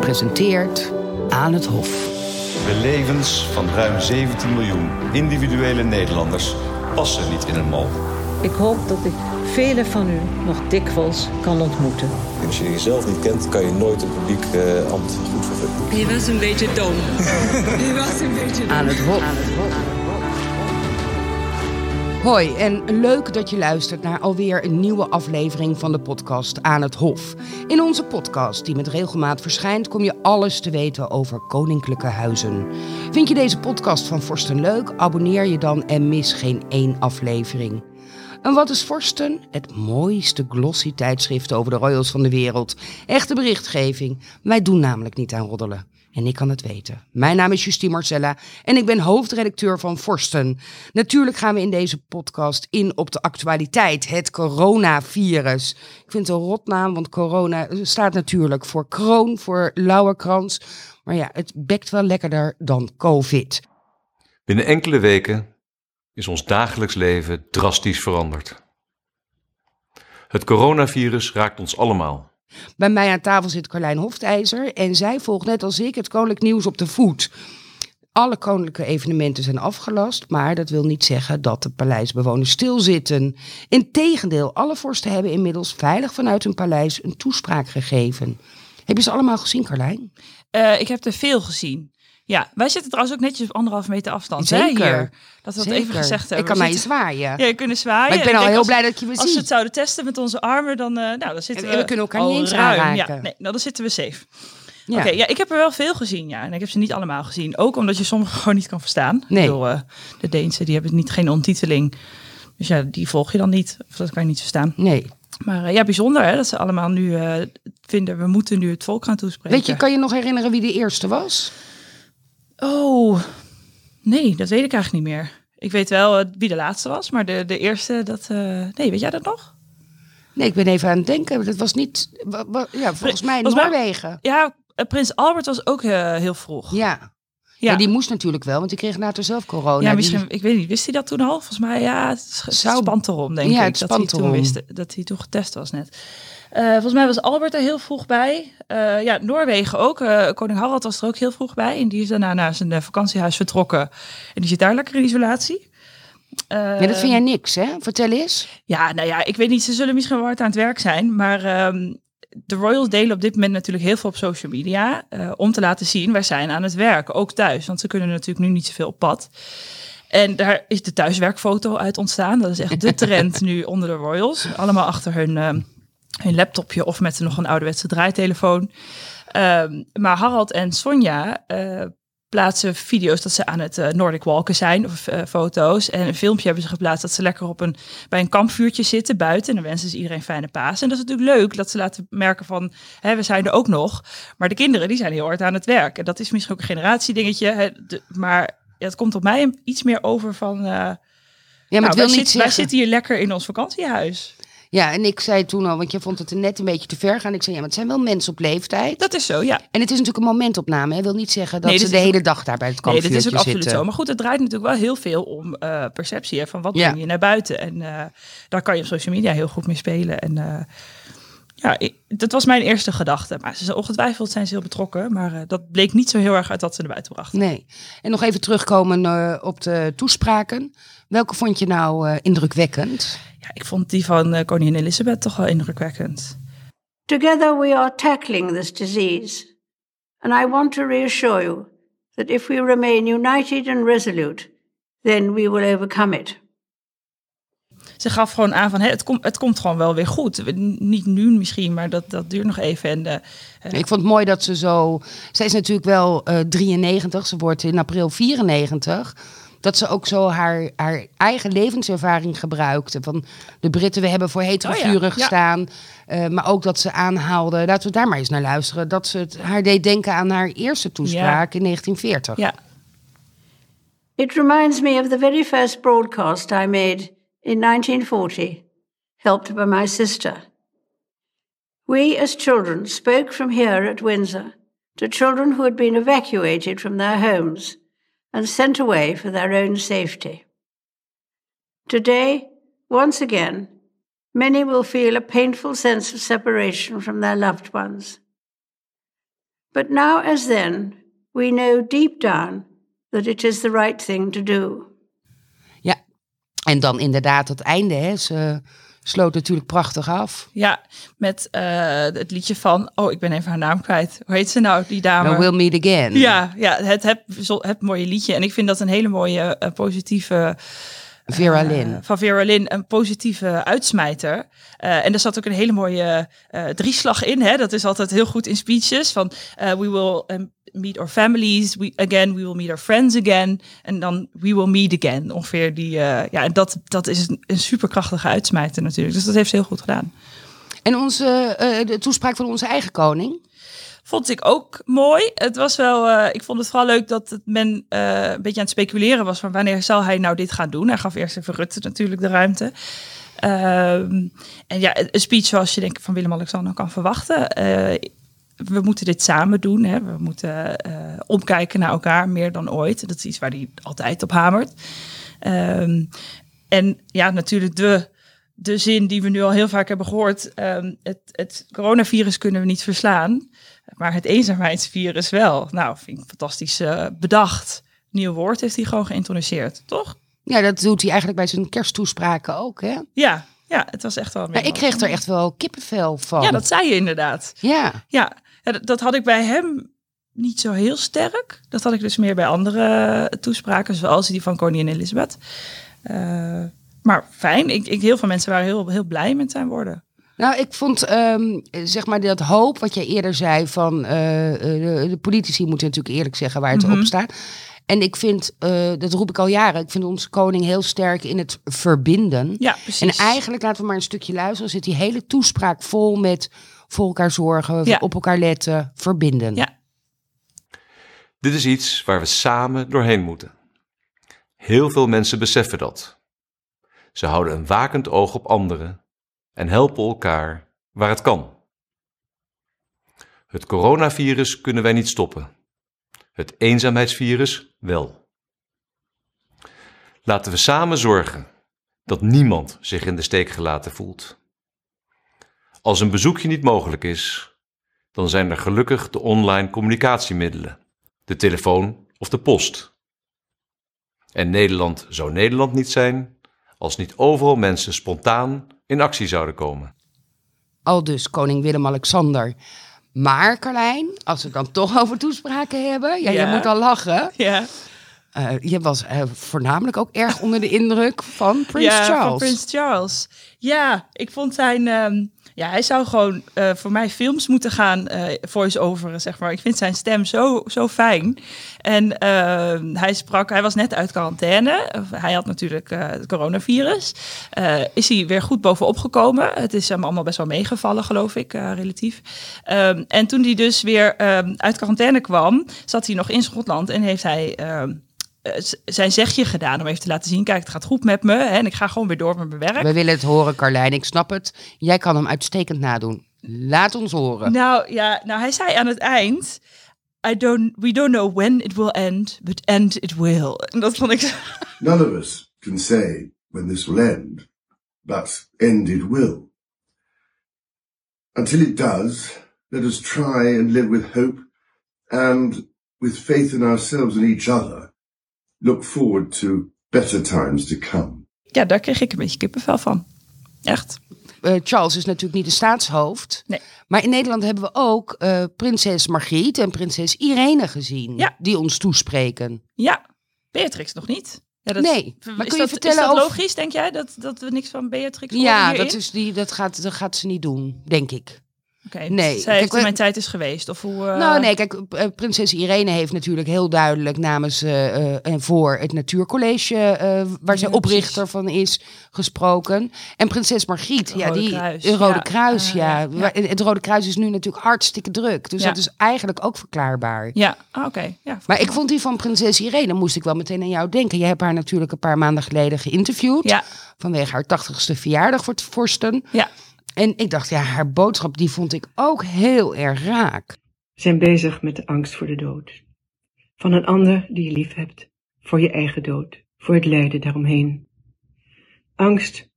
Presenteert Aan het Hof. De levens van ruim 17 miljoen individuele Nederlanders passen niet in een mal. Ik hoop dat ik velen van u nog dikwijls kan ontmoeten. Als je jezelf niet kent, kan je nooit een publiek uh, ambt goed vervullen. Je was een beetje dom. je was een beetje dom. Aan het Hof. Aan het hof. Hoi en leuk dat je luistert naar alweer een nieuwe aflevering van de podcast Aan het Hof. In onze podcast, die met regelmaat verschijnt, kom je alles te weten over koninklijke huizen. Vind je deze podcast van Forsten leuk? Abonneer je dan en mis geen één aflevering. En wat is Forsten? Het mooiste glossy tijdschrift over de royals van de wereld. Echte berichtgeving. Wij doen namelijk niet aan roddelen. En ik kan het weten. Mijn naam is Justine Marcella en ik ben hoofdredacteur van Forsten. Natuurlijk gaan we in deze podcast in op de actualiteit, het coronavirus. Ik vind het een rotnaam, want corona staat natuurlijk voor kroon, voor lauwerkrans. Maar ja, het bekt wel lekkerder dan COVID. Binnen enkele weken is ons dagelijks leven drastisch veranderd. Het coronavirus raakt ons allemaal. Bij mij aan tafel zit Carlijn Hoftijzer en zij volgt net als ik het koninklijk nieuws op de voet. Alle koninklijke evenementen zijn afgelast, maar dat wil niet zeggen dat de paleisbewoners stilzitten. Integendeel, alle vorsten hebben inmiddels veilig vanuit hun paleis een toespraak gegeven. Heb je ze allemaal gezien, Carlijn? Uh, ik heb er veel gezien. Ja, wij zitten trouwens ook netjes op anderhalve meter afstand. Zeker. Hier, dat we dat even gezegd hebben. Ik kan mij zwaaien. Ja, je kunt zwaaien. Maar ik ben al heel blij dat je me ziet. Als we het zouden testen met onze armen, dan, uh, nou, dan zitten en, we... we kunnen elkaar niet eens aanraken. Ja, nee, nou, dan zitten we safe. Ja. Oké, ja, ik heb er wel veel gezien, ja. En ik heb ze niet allemaal gezien. Ook omdat je sommige gewoon niet kan verstaan. Nee. Bedoel, uh, de Deense, die hebben niet geen ontiteling. Dus ja, die volg je dan niet. Of dat kan je niet verstaan. Nee. Maar uh, ja, bijzonder hè, dat ze allemaal nu uh, vinden, we moeten nu het volk gaan toespreken. Weet je, kan je nog herinneren wie de eerste was? Oh, nee, dat weet ik eigenlijk niet meer. Ik weet wel uh, wie de laatste was, maar de, de eerste, dat. Uh, nee, weet jij dat nog? Nee, ik ben even aan het denken. Dat was niet. Ja, volgens mij volgens Noorwegen. Mij, ja, uh, Prins Albert was ook heel vroeg. Ja. Ja. ja. die moest natuurlijk wel, want die kreeg later zelf corona. Ja, misschien, die... ik weet niet, wist hij dat toen al? Volgens mij, ja, het, het Zou... spant erom, denk ja, ik. Dat hij toen wist dat hij toen getest was net. Uh, volgens mij was Albert er heel vroeg bij. Uh, ja, Noorwegen ook. Uh, koning Harald was er ook heel vroeg bij. En die is daarna naar zijn vakantiehuis vertrokken. En die zit daar lekker in isolatie. ja, dat vind jij niks, hè? Vertel eens. Ja, nou ja, ik weet niet. Ze zullen misschien wel hard aan het werk zijn. Maar um, de Royals delen op dit moment natuurlijk heel veel op social media. om te laten zien, wij zijn aan het werk. Ook thuis. Want ze kunnen natuurlijk nu niet zoveel op pad. En daar is de thuiswerkfoto uit ontstaan. Dat is echt de trend nu onder de Royals. Allemaal achter hun... Uh, hun laptopje of met nog een ouderwetse draaitelefoon. Um, maar Harald en Sonja uh, plaatsen video's dat ze aan het uh, Nordic Walken zijn, of uh, foto's. En een filmpje hebben ze geplaatst dat ze lekker op een, bij een kampvuurtje zitten buiten. En dan wensen ze iedereen fijne paas. En dat is natuurlijk leuk dat ze laten merken van, hè, we zijn er ook nog. Maar de kinderen, die zijn heel hard aan het werk. En dat is misschien ook een generatiedingetje. Hè, de, maar ja, het komt op mij iets meer over van... Uh, ja, maar nou, wij, zit, wij zitten hier lekker in ons vakantiehuis. Ja, en ik zei toen al, want je vond het er net een beetje te ver gaan. Ik zei, ja, maar het zijn wel mensen op leeftijd. Dat is zo, ja. En het is natuurlijk een momentopname. Hè. wil niet zeggen dat nee, ze de hele dag daar bij het Nee, kampvuurtje dat is ook zitten. absoluut zo. Maar goed, het draait natuurlijk wel heel veel om uh, perceptie. Hè, van wat Ja. breng je naar buiten. En uh, daar kan je op social media heel goed mee spelen. En uh, ja, ik, dat was mijn eerste gedachte. Maar ze zijn ongetwijfeld zijn ze heel betrokken. Maar uh, dat bleek niet zo heel erg uit dat ze naar buiten brachten. Nee. En nog even terugkomen uh, op de toespraken. Welke vond je nou uh, indrukwekkend? Ja, ik vond die van uh, koningin Elizabeth toch wel indrukwekkend. Together we are tackling this disease. And I want to reassure you that if we remain united and resolute, then we will overcome it. Ze gaf gewoon aan van, hè, het, komt, het komt gewoon wel weer goed. Niet nu misschien, maar dat, dat duurt nog even. En, uh, Ik vond het mooi dat ze zo... Zij is natuurlijk wel uh, 93, ze wordt in april 94 dat ze ook zo haar, haar eigen levenservaring gebruikte. Van de Britten, we hebben voor hetere Oh ja, vuren ja. gestaan. Uh, maar ook dat ze aanhaalde, laten we daar maar eens naar luisteren... dat ze het, haar deed denken aan haar eerste toespraak in 1940. Ja. It reminds me of the very first broadcast I made in 1940, helped by my sister. We as children spoke from here at Windsor to children who had been evacuated from their homes and sent away for their own safety. Today, once again, many will feel a painful sense of separation from their loved ones. But now, as then, we know deep down that it is the right thing to do. Ja, en dan inderdaad het einde. Hè. Ze sloot natuurlijk prachtig af. Ja, met uh, het liedje van, oh, ik ben even haar naam kwijt. Hoe heet ze nou, die dame? No, we'll meet again. Ja, ja het, het, het mooie liedje. En ik vind dat een hele mooie, uh, positieve... Vera Lynn. Uh, van Vera Lynn, een positieve uitsmijter. Uh, en er zat ook een hele mooie uh, drieslag in. Hè? Dat is altijd heel goed in speeches. Van we will meet our families we, again, we will meet our friends again. En dan we will meet again. Ongeveer die. ja, en dat, dat is een, een superkrachtige uitsmijter natuurlijk. Dus dat heeft ze heel goed gedaan. En onze, de toespraak van onze eigen koning? Vond ik ook mooi. Het was wel, uh, ik vond het vooral leuk dat het men een beetje aan het speculeren was van wanneer zal hij nou dit gaan doen. Hij gaf eerst even Rutte natuurlijk de ruimte. Um, en ja, een speech zoals je denk ik van Willem-Alexander kan verwachten. Uh, we moeten dit samen doen. Hè. We moeten omkijken naar elkaar meer dan ooit. Dat is iets waar hij altijd op hamert. Um, en ja, natuurlijk de de zin die we nu al heel vaak hebben gehoord. Um, het, het, coronavirus kunnen we niet verslaan, maar het eenzaamheidsvirus wel. Nou, vind ik fantastisch uh, bedacht. Nieuw woord heeft hij gewoon geïntroduceerd, toch? Ja, dat doet hij eigenlijk bij zijn kersttoespraken ook, hè? Ja, ja het was echt wel... Ja, ik kreeg er echt wel kippenvel van. Ja, dat zei je inderdaad. Ja. Ja, dat, dat had ik bij hem niet zo heel sterk. Dat had ik dus meer bij andere toespraken, zoals die van koningin Elizabeth. Uh, maar fijn. Ik, ik, heel veel mensen waren heel, heel blij met zijn woorden. Nou, ik vond um, zeg maar dat hoop wat jij eerder zei van uh, de, de, politici moeten natuurlijk eerlijk zeggen waar het mm -hmm. op staat. En ik vind, uh, dat roep ik al jaren, ik vind onze koning heel sterk in het verbinden. Ja, precies. En eigenlijk, laten we maar een stukje luisteren, zit die hele toespraak vol met voor elkaar zorgen, ja. op elkaar letten, verbinden. Ja. Dit is iets waar we samen doorheen moeten. Heel veel mensen beseffen dat. Ze houden een wakend oog op anderen en helpen elkaar waar het kan. Het coronavirus kunnen wij niet stoppen. Het eenzaamheidsvirus wel. Laten we samen zorgen dat niemand zich in de steek gelaten voelt. Als een bezoekje niet mogelijk is, dan zijn er gelukkig de online communicatiemiddelen, de telefoon of de post. En Nederland zou Nederland niet zijn als niet overal mensen spontaan in actie zouden komen. Al dus koning Willem-Alexander. Maar Carlijn, als we het dan toch over toespraken hebben, ja, Ja. je moet al lachen. Ja, Eh, je was eh, voornamelijk ook erg onder de indruk van Prins ja, Charles. van Prins Charles. Ja, ik vond zijn... ehm, ja, hij zou gewoon eh, voor mij films moeten gaan eh voice-overen, zeg maar. Ik vind zijn stem zo, zo fijn. En ehm, hij sprak... Hij was net uit quarantaine. Hij had natuurlijk eh, het coronavirus. Is hij weer goed bovenop gekomen. Het is hem allemaal best wel meegevallen, geloof ik, relatief. Ehm, en toen hij dus weer ehm, uit quarantaine kwam... zat hij nog in Schotland en heeft hij... zijn zegje gedaan om even te laten zien: kijk, het gaat goed met me hè, en ik ga gewoon weer door met mijn werk. We willen het horen, Carlijn. Ik snap het. Jij kan hem uitstekend nadoen. Laat ons horen. Nou ja, nou hij zei aan het eind: I don't, we don't know when it will end, but end it will. En dat vond ik. None of us can say when this will end, but end it will. Until it does, let us try and live with hope and with faith in ourselves and each other, look forward to better times to come. Ja, daar kreeg ik een beetje kippenvel van. Echt. Eh, Charles is natuurlijk niet de staatshoofd. Nee. Maar in Nederland hebben we ook eh, prinses Margriet en prinses Irene gezien. Ja. Die ons toespreken. Ja, Beatrix nog niet. Ja, dat, Nee, is- maar is kun je dat, vertellen Is dat of- logisch, denk jij, dat, dat we niks van Beatrix horen Ja, dat, is die, dat, gaat, dat gaat ze niet doen, denk ik. Oké, nee. Zij Kijk, heeft mijn tijd is geweest. Of hoe, eh, Nou, nee, kijk, eh, prinses Irene heeft natuurlijk heel duidelijk namens eh, en voor het Natuurcollege, waar zij oprichter van is, gesproken. En prinses Margriet, ja, Rode die Kruis, een Rode ja. Kruis, ja. Het Rode Kruis is nu natuurlijk hartstikke druk, dus dat is eigenlijk ook verklaarbaar. Ja, ah, oké. Ja, Maar ik vond die van prinses Irene, moest ik wel meteen aan jou denken. Je hebt haar natuurlijk een paar maanden geleden geïnterviewd. Vanwege haar tachtigste verjaardag voor het vorsten. ja. En ik dacht, ja, haar boodschap, die vond ik ook heel erg raak. zijn bezig met de angst voor de dood. Van een ander die je lief hebt, voor je eigen dood, voor het lijden daaromheen. Angst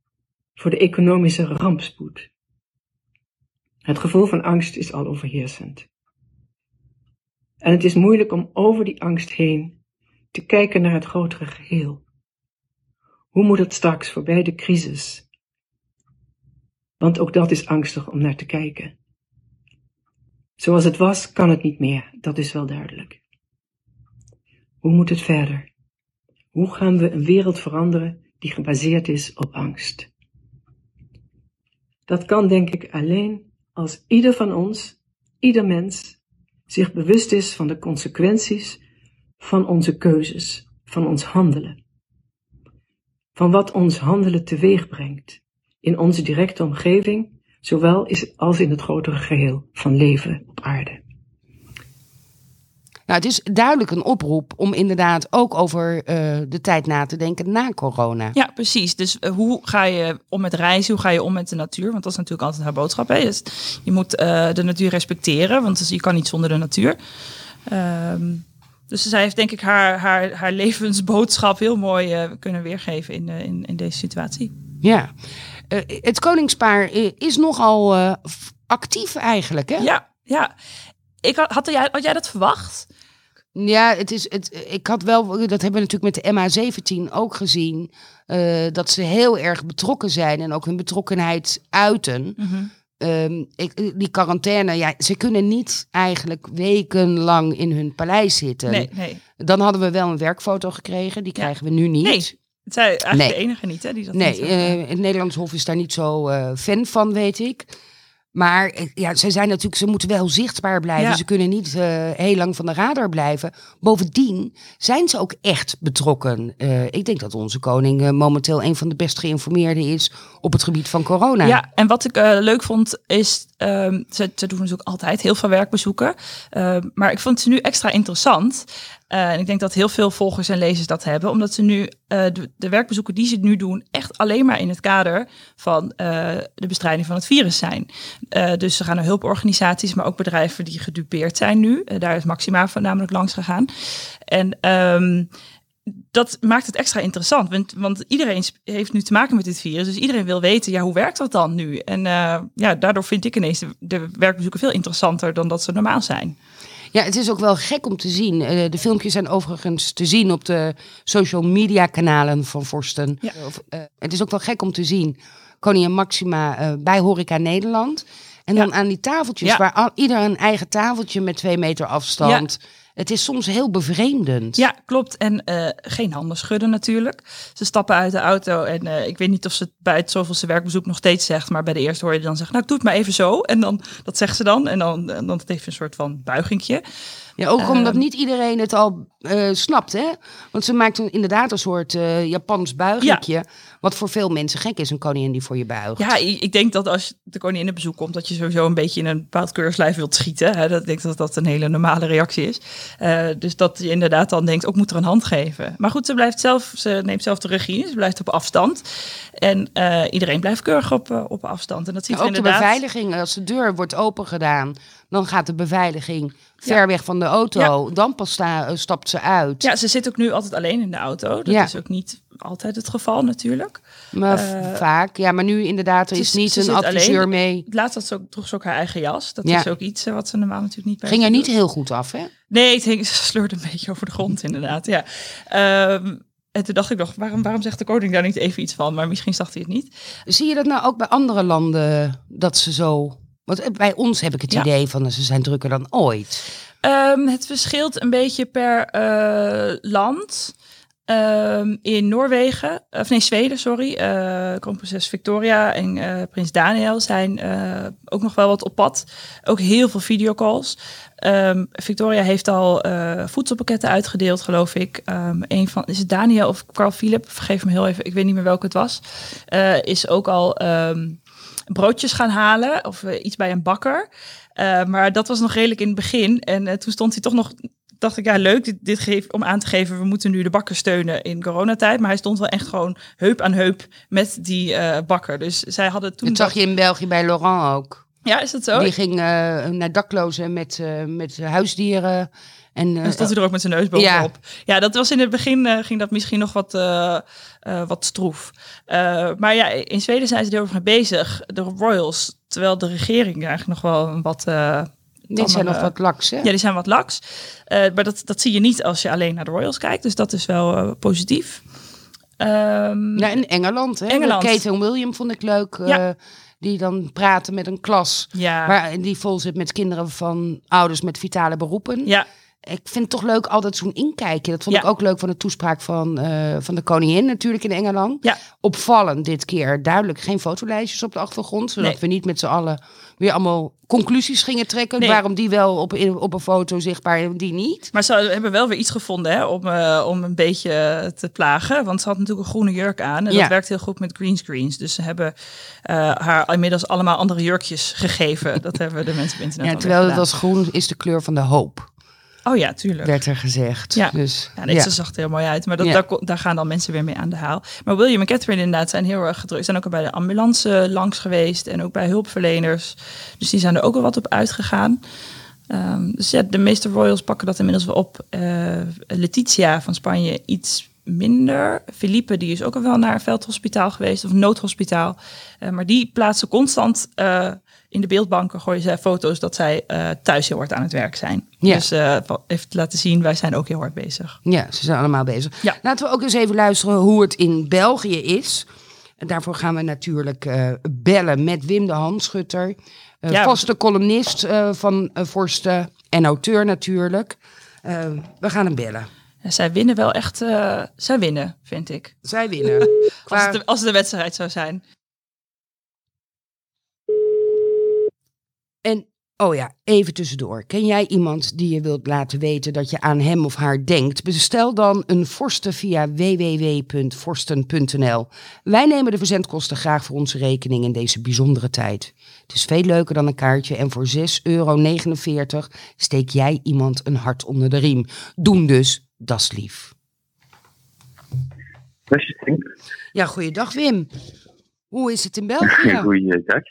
voor de economische rampspoed. Het gevoel van angst is al overheersend. En het is moeilijk om over die angst heen te kijken naar het grotere geheel. Hoe moet het straks voorbij de crisis? Want ook dat is angstig om naar te kijken. Zoals het was, kan het niet meer, dat is wel duidelijk. Hoe moet het verder? Hoe gaan we een wereld veranderen die gebaseerd is op angst? Dat kan denk ik alleen als ieder van ons, ieder mens, zich bewust is van de consequenties van onze keuzes, van ons handelen. Van wat ons handelen teweeg brengt in onze directe omgeving, zowel als in het grotere geheel van leven op aarde. Nou, het is duidelijk een oproep om inderdaad ook over uh, de tijd na te denken na corona. Ja, precies. Dus uh, hoe ga je om met reizen? Hoe ga je om met de natuur? Want dat is natuurlijk altijd haar boodschap. Hè? Dus je moet uh, de natuur respecteren, want dus je kan niet zonder de natuur. Um, dus zij heeft denk ik haar, haar, haar levensboodschap heel mooi kunnen weergeven in, in, in deze situatie. Ja, het koningspaar is nogal actief eigenlijk, hè? Ja, ja. Ik had, had, jij, had jij dat verwacht? Ja, het is, het, ik had wel, dat hebben we natuurlijk met de MH17 ook gezien, uh, dat ze heel erg betrokken zijn en ook hun betrokkenheid uiten. Mm -hmm. um, ik, die quarantaine, ja, ze kunnen niet eigenlijk wekenlang in hun paleis zitten. Nee, nee. Dan hadden we wel een werkfoto gekregen, die krijgen ja. we nu niet. Nee. Het zijn eigenlijk nee. de enige niet, hè? Die dat nee, uh, het Nederlands Hof is daar niet zo uh, fan van, weet ik. Maar ja, ze zijn natuurlijk, ze moeten wel zichtbaar blijven. Ja. Ze kunnen niet uh, heel lang van de radar blijven. Bovendien zijn ze ook echt betrokken. Uh, ik denk dat onze koning uh, momenteel een van de best geïnformeerden is op het gebied van corona. Ja, en wat ik leuk vond is, um, ze, ze, doen natuurlijk altijd heel veel werkbezoeken. maar ik vond ze nu extra interessant. Uh, en ik denk dat heel veel volgers en lezers dat hebben, omdat ze nu uh, de, werkbezoeken die ze nu doen, echt alleen maar in het kader van uh, de bestrijding van het virus zijn. dus ze gaan naar hulporganisaties, maar ook bedrijven die gedupeerd zijn nu. daar is Maxima voornamelijk langs gegaan. En um, dat maakt het extra interessant, want, want, iedereen heeft nu te maken met dit virus. Dus iedereen wil weten, ja, hoe werkt dat dan nu? En ja, daardoor vind ik ineens de, de werkbezoeken veel interessanter dan dat ze normaal zijn. Ja, het is ook wel gek om te zien. Uh, de filmpjes zijn overigens te zien op de social media kanalen van Vorsten. Ja. Uh, het is ook wel gek om te zien. Koningin Maxima uh, bij Horeca Nederland. En dan ja. aan die tafeltjes, ja. waar al, ieder een eigen tafeltje met twee meter afstand. Het is soms heel bevreemdend. Ja, klopt. En uh, geen handen schudden natuurlijk. Ze stappen uit de auto en uh, ik weet niet of ze het bij het zoveelste werkbezoek nog steeds zegt, maar bij de eerste hoor je dan zeggen, nou doe het maar even zo. En dan, dat zegt ze dan en dan, en dan heeft een soort van buigingje. Ja, ook omdat uh, niet iedereen het al uh, snapt, hè? Want ze maakt een, inderdaad een soort uh, Japans buigingje. Ja. Wat voor veel mensen gek is, een koningin die voor je buigt. Ja, ik denk dat als de koningin op bezoek komt, dat je sowieso een beetje in een bepaald keurslijf wilt schieten. Hè? Dat, ik denk dat dat een hele normale reactie is. Uh, dus dat je inderdaad dan denkt, ook moet er een hand geven. Maar goed, ze blijft zelf, ze neemt zelf de regie, ze blijft op afstand. En iedereen blijft keurig op, op afstand. En dat ziet ja, ook inderdaad... de beveiliging, als de deur wordt open gedaan, dan gaat de beveiliging ver ja. weg van de auto. Ja. Dan pas sta, stapt ze uit. Ja, ze zit ook nu altijd alleen in de auto. Dat ja. is ook niet altijd het geval natuurlijk. Maar uh, vaak, ja, maar nu inderdaad er is, niet een adviseur alleen. mee. Laatst had ze ook, droeg ze ook haar eigen jas. Dat is ook iets wat ze normaal natuurlijk niet bij Ging er niet heel goed af, hè? Nee, het hing, ze sleurde een beetje over de grond inderdaad, ja. Um, en toen dacht ik nog, waarom, waarom zegt de koning daar niet even iets van? Maar misschien zag hij het niet. Zie je dat nou ook bij andere landen, dat ze zo... Want bij ons heb ik het ja. idee van, ze zijn drukker dan ooit. Um, het verschilt een beetje per uh, land. Um, in Noorwegen, of nee, Zweden, sorry. Uh, kroonprinses Victoria en uh, prins Daniel zijn uh, ook nog wel wat op pad. Ook heel veel videocalls. Um, Victoria heeft al voedselpakketten uitgedeeld, geloof ik. Um, een van, is het Daniel of Carl Philip? Vergeef me heel even, ik weet niet meer welke het was. is ook al broodjes gaan halen of iets bij een bakker. maar dat was nog redelijk in het begin. En toen stond hij toch nog dacht ik, ja, leuk, dit, dit geeft om aan te geven, we moeten nu de bakker steunen in coronatijd. Maar hij stond wel echt gewoon heup aan heup met die bakker. Dus zij hadden toen. Dat zag je in België bij Laurent ook. Ja, is dat zo? Die ging naar daklozen met, met huisdieren. En, uh, en stond hij er ook met zijn neus bovenop. Ja, ja dat was in het begin, uh, ging dat misschien nog wat, uh, wat stroef. maar ja, in Zweden zijn ze er over mee bezig, de royals. Terwijl de regering eigenlijk nog wel wat Die zijn nog eh, wat laks, hè? Ja, die zijn wat laks. Eh, maar dat, dat zie je niet als je alleen naar de Royals kijkt. Dus dat is wel eh, positief. Ehm, Ja, in Engeland, hè? Engeland. Kate en William vond ik leuk. eh, Ja. die dan praten met een klas. ja, Waar, die vol zit met kinderen van ouders met vitale beroepen. ja, Ik vind het toch leuk altijd zo'n inkijkje. Dat vond Ja. ik ook leuk van de toespraak van, eh, van de koningin natuurlijk in Engeland. Ja. Opvallend dit keer. Duidelijk geen fotolijstjes op de achtergrond. Zodat Nee. we niet met z'n allen weer allemaal conclusies gingen trekken. Nee. Waarom die wel op, op een foto zichtbaar en die niet. Maar ze hebben wel weer iets gevonden hè, om, eh, om een beetje te plagen. Want ze had natuurlijk een groene jurk aan. En Ja. dat werkt heel goed met greenscreens. Dus ze hebben eh, haar inmiddels allemaal andere jurkjes gegeven. Dat hebben de mensen op internet Ja, terwijl het was groen is de kleur van de hoop, Oh ja, tuurlijk. werd er gezegd. Ja. Dus, Ja, nee, ja. ze zag er heel mooi uit. Maar dat, Ja. daar, gaan dan mensen weer mee aan de haal. Maar William en Catherine inderdaad zijn heel erg gedrukt. Zijn ook al bij de ambulance langs geweest. En ook bij hulpverleners. Dus die zijn er ook wel wat op uitgegaan. Ehm, dus ja, de meeste royals pakken dat inmiddels wel op. Eh, Letitia van Spanje iets minder. Felipe die is ook al wel naar een veldhospitaal geweest. Of noodhospitaal. Eh, maar die plaatsen constant... eh, in de beeldbanken gooien zij foto's dat zij eh, thuis heel hard aan het werk zijn. Ja. Dus eh, even te laten zien, wij zijn ook heel hard bezig. Ja, ze zijn allemaal bezig. Ja. Laten we ook eens even luisteren hoe het in België is. En daarvoor gaan we natuurlijk eh, bellen met Wim de Handschutter. Ja, vaste columnist van uh, Forsten en auteur natuurlijk. We gaan hem bellen. Ja, zij winnen wel echt. zij winnen, vind ik. Zij winnen. Als Qua- het, de, als het de wedstrijd zou zijn. En, oh ja, even tussendoor. Ken jij iemand die je wilt laten weten dat je aan hem of haar denkt? Bestel dan een Forsten via www.forsten.nl. Wij nemen de verzendkosten graag voor onze rekening in deze bijzondere tijd. Het is veel leuker dan een kaartje en voor 6,49 euro steek jij iemand een hart onder de riem. Doen dus, dat is lief. Ja, goeiedag Wim. Hoe is het in België? Goeiedag.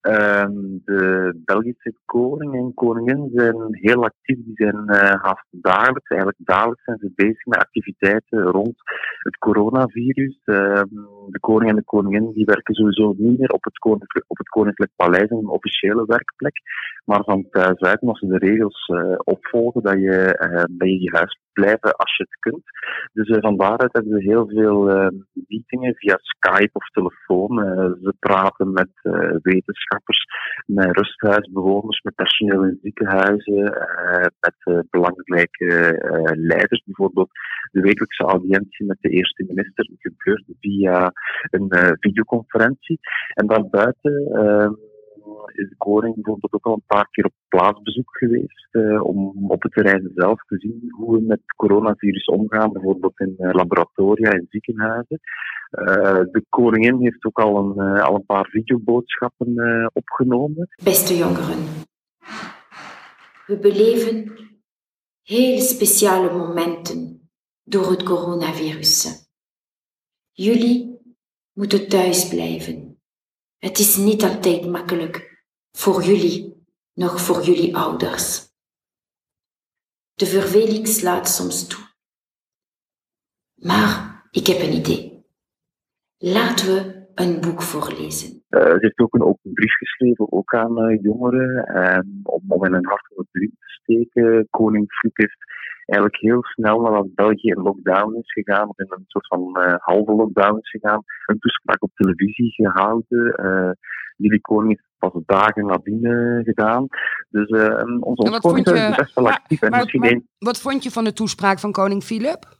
Ehm, de Belgische koning en koningin zijn heel actief. Die zijn eh, haast dagelijks, eigenlijk dagelijks zijn ze bezig met activiteiten rond het coronavirus. Ehm, de koning en de koningin die werken sowieso niet meer op het koninklijk, op het koninklijk paleis, een officiële werkplek, maar van thuis uit, als ze de regels eh, opvolgen, dat je, eh, dat je je huis blijven als je het kunt. Dus uh, van daaruit hebben we heel veel uh, meetingen via Skype of telefoon. Uh, ze praten met wetenschappers, met rusthuisbewoners, met personeel in ziekenhuizen, met belangrijke leiders. Bijvoorbeeld de wekelijkse audiëntie met de eerste minister gebeurt via een videoconferentie. En daarbuiten ehm, is de koning bijvoorbeeld ook al een paar keer op plaatsbezoek geweest uh, om op het terrein zelf te zien hoe we met coronavirus omgaan, bijvoorbeeld in uh, laboratoria en ziekenhuizen. Uh, de koningin heeft ook al een, al een paar videoboodschappen opgenomen. Beste jongeren, we beleven heel speciale momenten door het coronavirus. Jullie moeten thuis blijven. Het is niet altijd makkelijk voor jullie, nog voor jullie ouders. De verveling slaat soms toe. Maar ik heb een idee. Laten we een boek voorlezen. Uh, ze heeft ook een open brief geschreven, ook aan uh, jongeren, om, in een hart van de riem te steken. Koning Filip heeft eigenlijk heel snel nadat België in lockdown is gegaan, of in een soort van uh, halve lockdown is gegaan, een toespraak op televisie gehouden. Jullie koning heeft pas dagen nadien gedaan. Dus onze ons koning is best wel actief. Maar, en misschien maar. Wat vond je van de toespraak van koning Filip?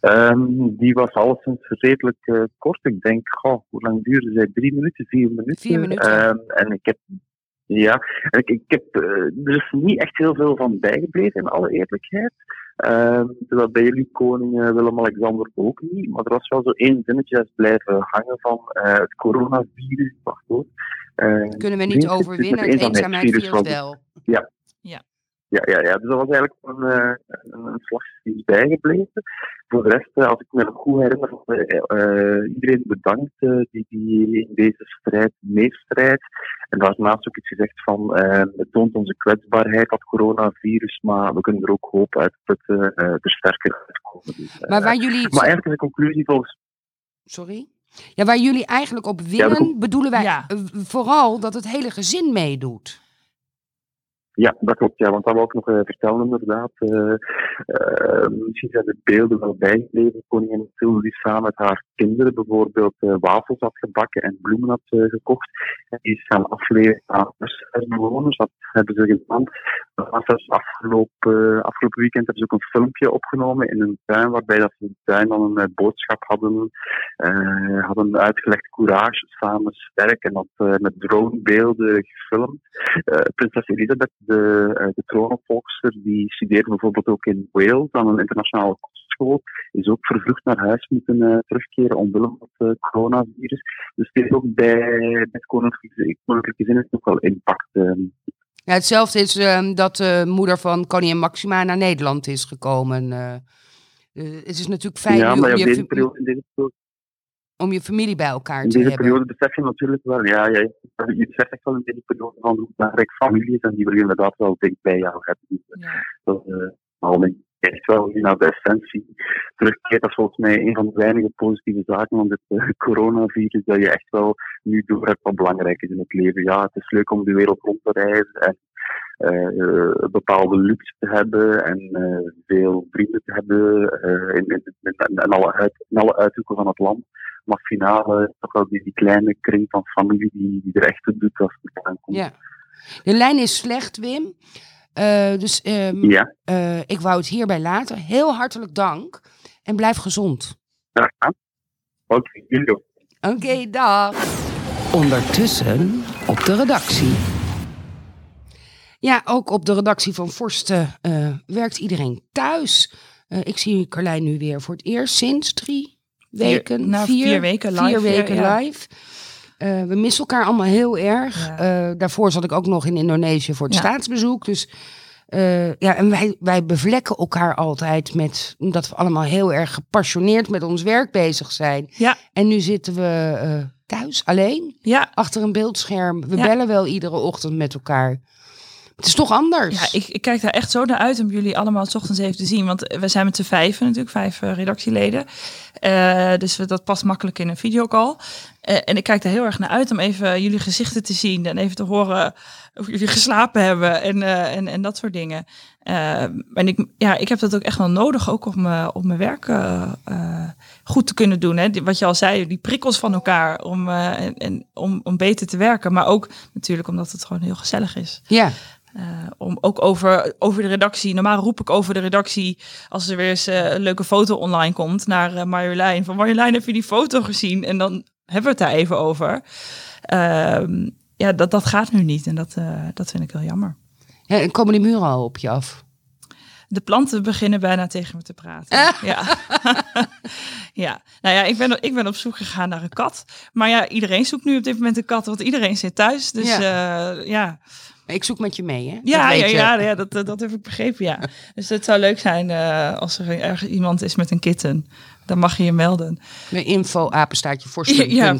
Um, die was alleszins redelijk uh, kort. Ik denk, goh, hoe lang duurde zij? Drie minuten, vier minuten. Vier minuten. Um, en ik heb, ja, ik, ik heb uh, er is niet echt heel veel van bijgebleven, in alle eerlijkheid. Um, terwijl bij jullie koning uh, Willem-Alexander ook niet. Maar er was wel zo één zinnetje dat is blijven hangen van uh, het coronavirus. Wacht hoor. Uh, Kunnen we niet overwinnen, het eenzaamheidsvirus wel. Ja. Ja. Ja, ja, ja, dus dat was eigenlijk een, uh, een, een slag die is bijgebleven. Voor de rest, uh, als ik me nog goed herinner, uh, iedereen bedankt die, die in deze strijd meestrijdt. En daarnaast ook iets gezegd van, het toont onze kwetsbaarheid, dat coronavirus, maar we kunnen er ook hoop uit putten, er sterker uitkomen. Dus, maar waar jullie... Maar eigenlijk is de conclusie volgens... Sorry? Ja, waar jullie eigenlijk op winnen, dat- bedoelen wij Ja. eh, vooral dat het hele gezin meedoet. Ja, dat klopt. Ja, want dat wil ik nog eh, vertellen inderdaad. Eh, eh, misschien zijn de beelden wel bijgebleven. Koningin Mathilde die samen met haar kinderen bijvoorbeeld wafels had gebakken en bloemen had gekocht. En die is gaan afleveren aan bewoners. Dat hebben ze gedaan. Dat zelfs afgelopen, afgelopen weekend hebben ze ook een filmpje opgenomen in een tuin, waarbij dat ze in de tuin dan een boodschap hadden, hadden uitgelegd courage, samen sterk en dat met dronebeelden gefilmd. Prinses Elisabeth, de, eh, de troonopvolgster, die studeerde bijvoorbeeld ook in Wales aan een internationale kostschool, is ook vervroegd naar huis moeten eh, terugkeren omwille van het eh, coronavirus. Dus het heeft ook bij, bij het koninklijke, heeft ook wel impact. eh, Ja, hetzelfde is ehm, dat de moeder van koningin Maxima naar Nederland is gekomen. het is natuurlijk fijn ja, maar om, je, in deze periode om je familie bij elkaar In te deze hebben. periode besef je natuurlijk wel, ja, ja, je beseft echt wel in deze periode van hoe belangrijk familie is en die wil je inderdaad wel dicht bij jou hebben. Dus, eh, dat is waarom ik echt wel naar de essentie terugkeert. Dat is volgens mij een van de weinige positieve zaken van dit eh, coronavirus, dat je echt wel nu door hebt wat belangrijk is in het leven. Ja, het is leuk om de wereld rond te reizen en eh, eh, bepaalde luxe te hebben en eh, veel vrienden te hebben eh, in, in, in, in alle uit, in alle uithoeken van het land. Maar finale toch wel die, die kleine kring van familie die, die er echt toe doet als het aankomt. Ja. De lijn is slecht, Wim. Eh, dus ehm, Ja. eh, ik wou het hierbij laten. Heel hartelijk dank en blijf gezond. Gedaan. Oké, jullie ook. Oké, dag. Ondertussen op de redactie. Ja, ook op de redactie van Forsten eh, werkt iedereen thuis. Eh, ik zie Carlijn nu weer voor het eerst sinds drie weken. nou, vier weken live, Vier weken ja. live. Eh, we missen elkaar allemaal heel erg. Eh, daarvoor zat ik ook nog in Indonesië voor het Ja. staatsbezoek. Dus eh, ja, en wij, wij bevlekken elkaar altijd met dat we allemaal heel erg gepassioneerd met ons werk bezig zijn. Ja. En nu zitten we thuis alleen. Ja. Achter een beeldscherm. We bellen wel iedere ochtend met elkaar. Het is toch anders. Ja, ik, ik kijk daar echt zo naar uit om jullie allemaal 's ochtends even te zien. Want we zijn met z'n vijven natuurlijk, vijf eh, redactieleden. Eh, dus dat past makkelijk in een videocall. Eh, en ik kijk er heel erg naar uit om even jullie gezichten te zien. En even te horen of jullie geslapen hebben en, en, en dat soort dingen. En ik, ja, ik heb dat ook echt wel nodig, ook om, om mijn werk goed te kunnen doen. Hè. Die- Wat je al zei, die prikkels van elkaar om, en, en, om, om beter te werken. Maar ook natuurlijk omdat het gewoon heel gezellig is. Ja. Eh, om ook over, over de redactie. Normaal roep ik over de redactie als er weer eens eh, een leuke foto online komt naar eh, Marjolein. Van Marjolein, heb je die foto gezien? En dan hebben we het daar even over. Ehm, ja, dat, dat gaat nu niet en dat, dat vind ik heel jammer. Ja, en komen die muren al op je af? De planten beginnen bijna tegen me te praten. Ja. ja, nou ja, ik ben, ik ben op zoek gegaan naar een kat. Maar ja, iedereen zoekt nu op dit moment een kat, want iedereen zit thuis. Dus Ja. ja. Ik zoek met je mee, hè? Ja, ja, ja, ja dat, dat, heb ik begrepen, ja. Dus het zou leuk zijn eh, als er ergens iemand is met een kitten. Dan mag je je melden. Met info apenstaartje Ja.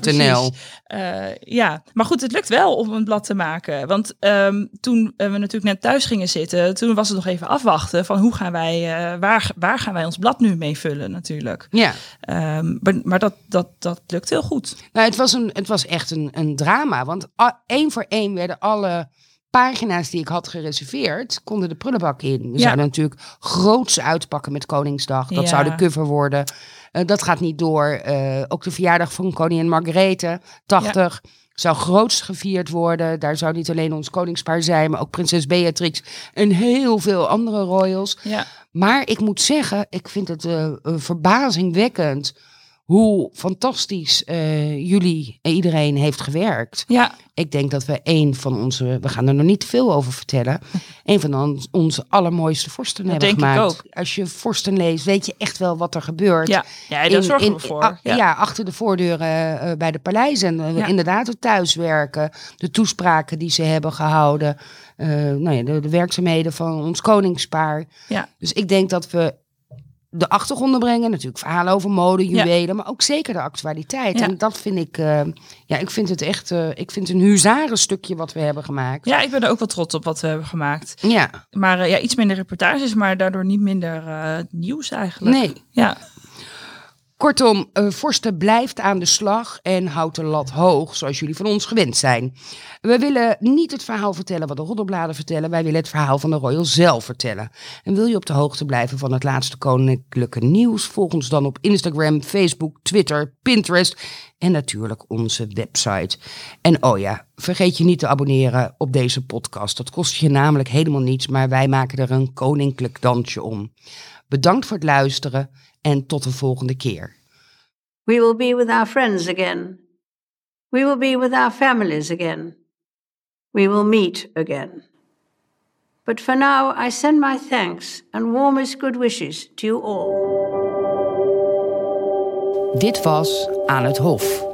Eh, ja, maar goed, het lukt wel om een blad te maken. Want ehm, toen eh, we natuurlijk net thuis gingen zitten, toen was het nog even afwachten van hoe gaan wij, waar, waar gaan wij ons blad nu mee vullen natuurlijk. Ja. Ehm, maar maar dat, dat, dat lukt heel goed. Nou, het was, een, het was echt een, een drama. Want één voor één werden alle pagina's die ik had gereserveerd, konden de prullenbak in. We Ja. zouden natuurlijk groots uitpakken met Koningsdag. Dat Ja. zou de cover worden. Eh, dat gaat niet door. Eh, ook de verjaardag van koningin Margarethe, 80. Zou grootst gevierd worden. Daar zou niet alleen ons koningspaar zijn, maar ook prinses Beatrix en heel veel andere royals. Ja. Maar ik moet zeggen, ik vind het eh, verbazingwekkend hoe fantastisch eh, jullie en iedereen heeft gewerkt. Ja. Ik denk dat we een van onze, we gaan er nog niet veel over vertellen, een van on- onze allermooiste vorsten Dat hebben denk ik gemaakt. ook. Als je vorsten leest, weet je echt wel wat er gebeurt. Ja, ja daar zorgen we voor. a- Ja. ja. achter de voordeuren eh, bij de paleizen. Eh, Ja. Inderdaad, het thuiswerken, de toespraken die ze hebben gehouden, eh, nou ja, de, de werkzaamheden van ons koningspaar. Ja. Dus ik denk dat we de achtergronden brengen. Natuurlijk verhalen over mode, Ja. juwelen, maar ook zeker de actualiteit. Ja. En dat vind ik, eh, ja, ik vind het echt, eh, ik vind het een huzarenstukje wat we hebben gemaakt. Ja, ik ben er ook wel trots op wat we hebben gemaakt. Ja. Maar eh, ja, iets minder reportages, maar daardoor niet minder nieuws eigenlijk. Nee. Ja. Kortom, uh, blijft aan de slag en houdt de lat hoog, zoals jullie van ons gewend zijn. We willen niet het verhaal vertellen wat de roddelbladen vertellen, wij willen het verhaal van de Royal zelf vertellen. En wil je op de hoogte blijven van het laatste koninklijke nieuws, volg ons dan op Instagram, Facebook, Twitter, Pinterest en natuurlijk onze website. En oh ja, vergeet je niet te abonneren op deze podcast. Dat kost je namelijk helemaal niets, maar wij maken er een koninklijk dansje om. Bedankt voor het luisteren en tot de volgende keer. We will be with our friends again. We will be with our families again. We will meet again. But for now, I send my thanks and warmest good wishes to you all. Dit was Aan het Hof.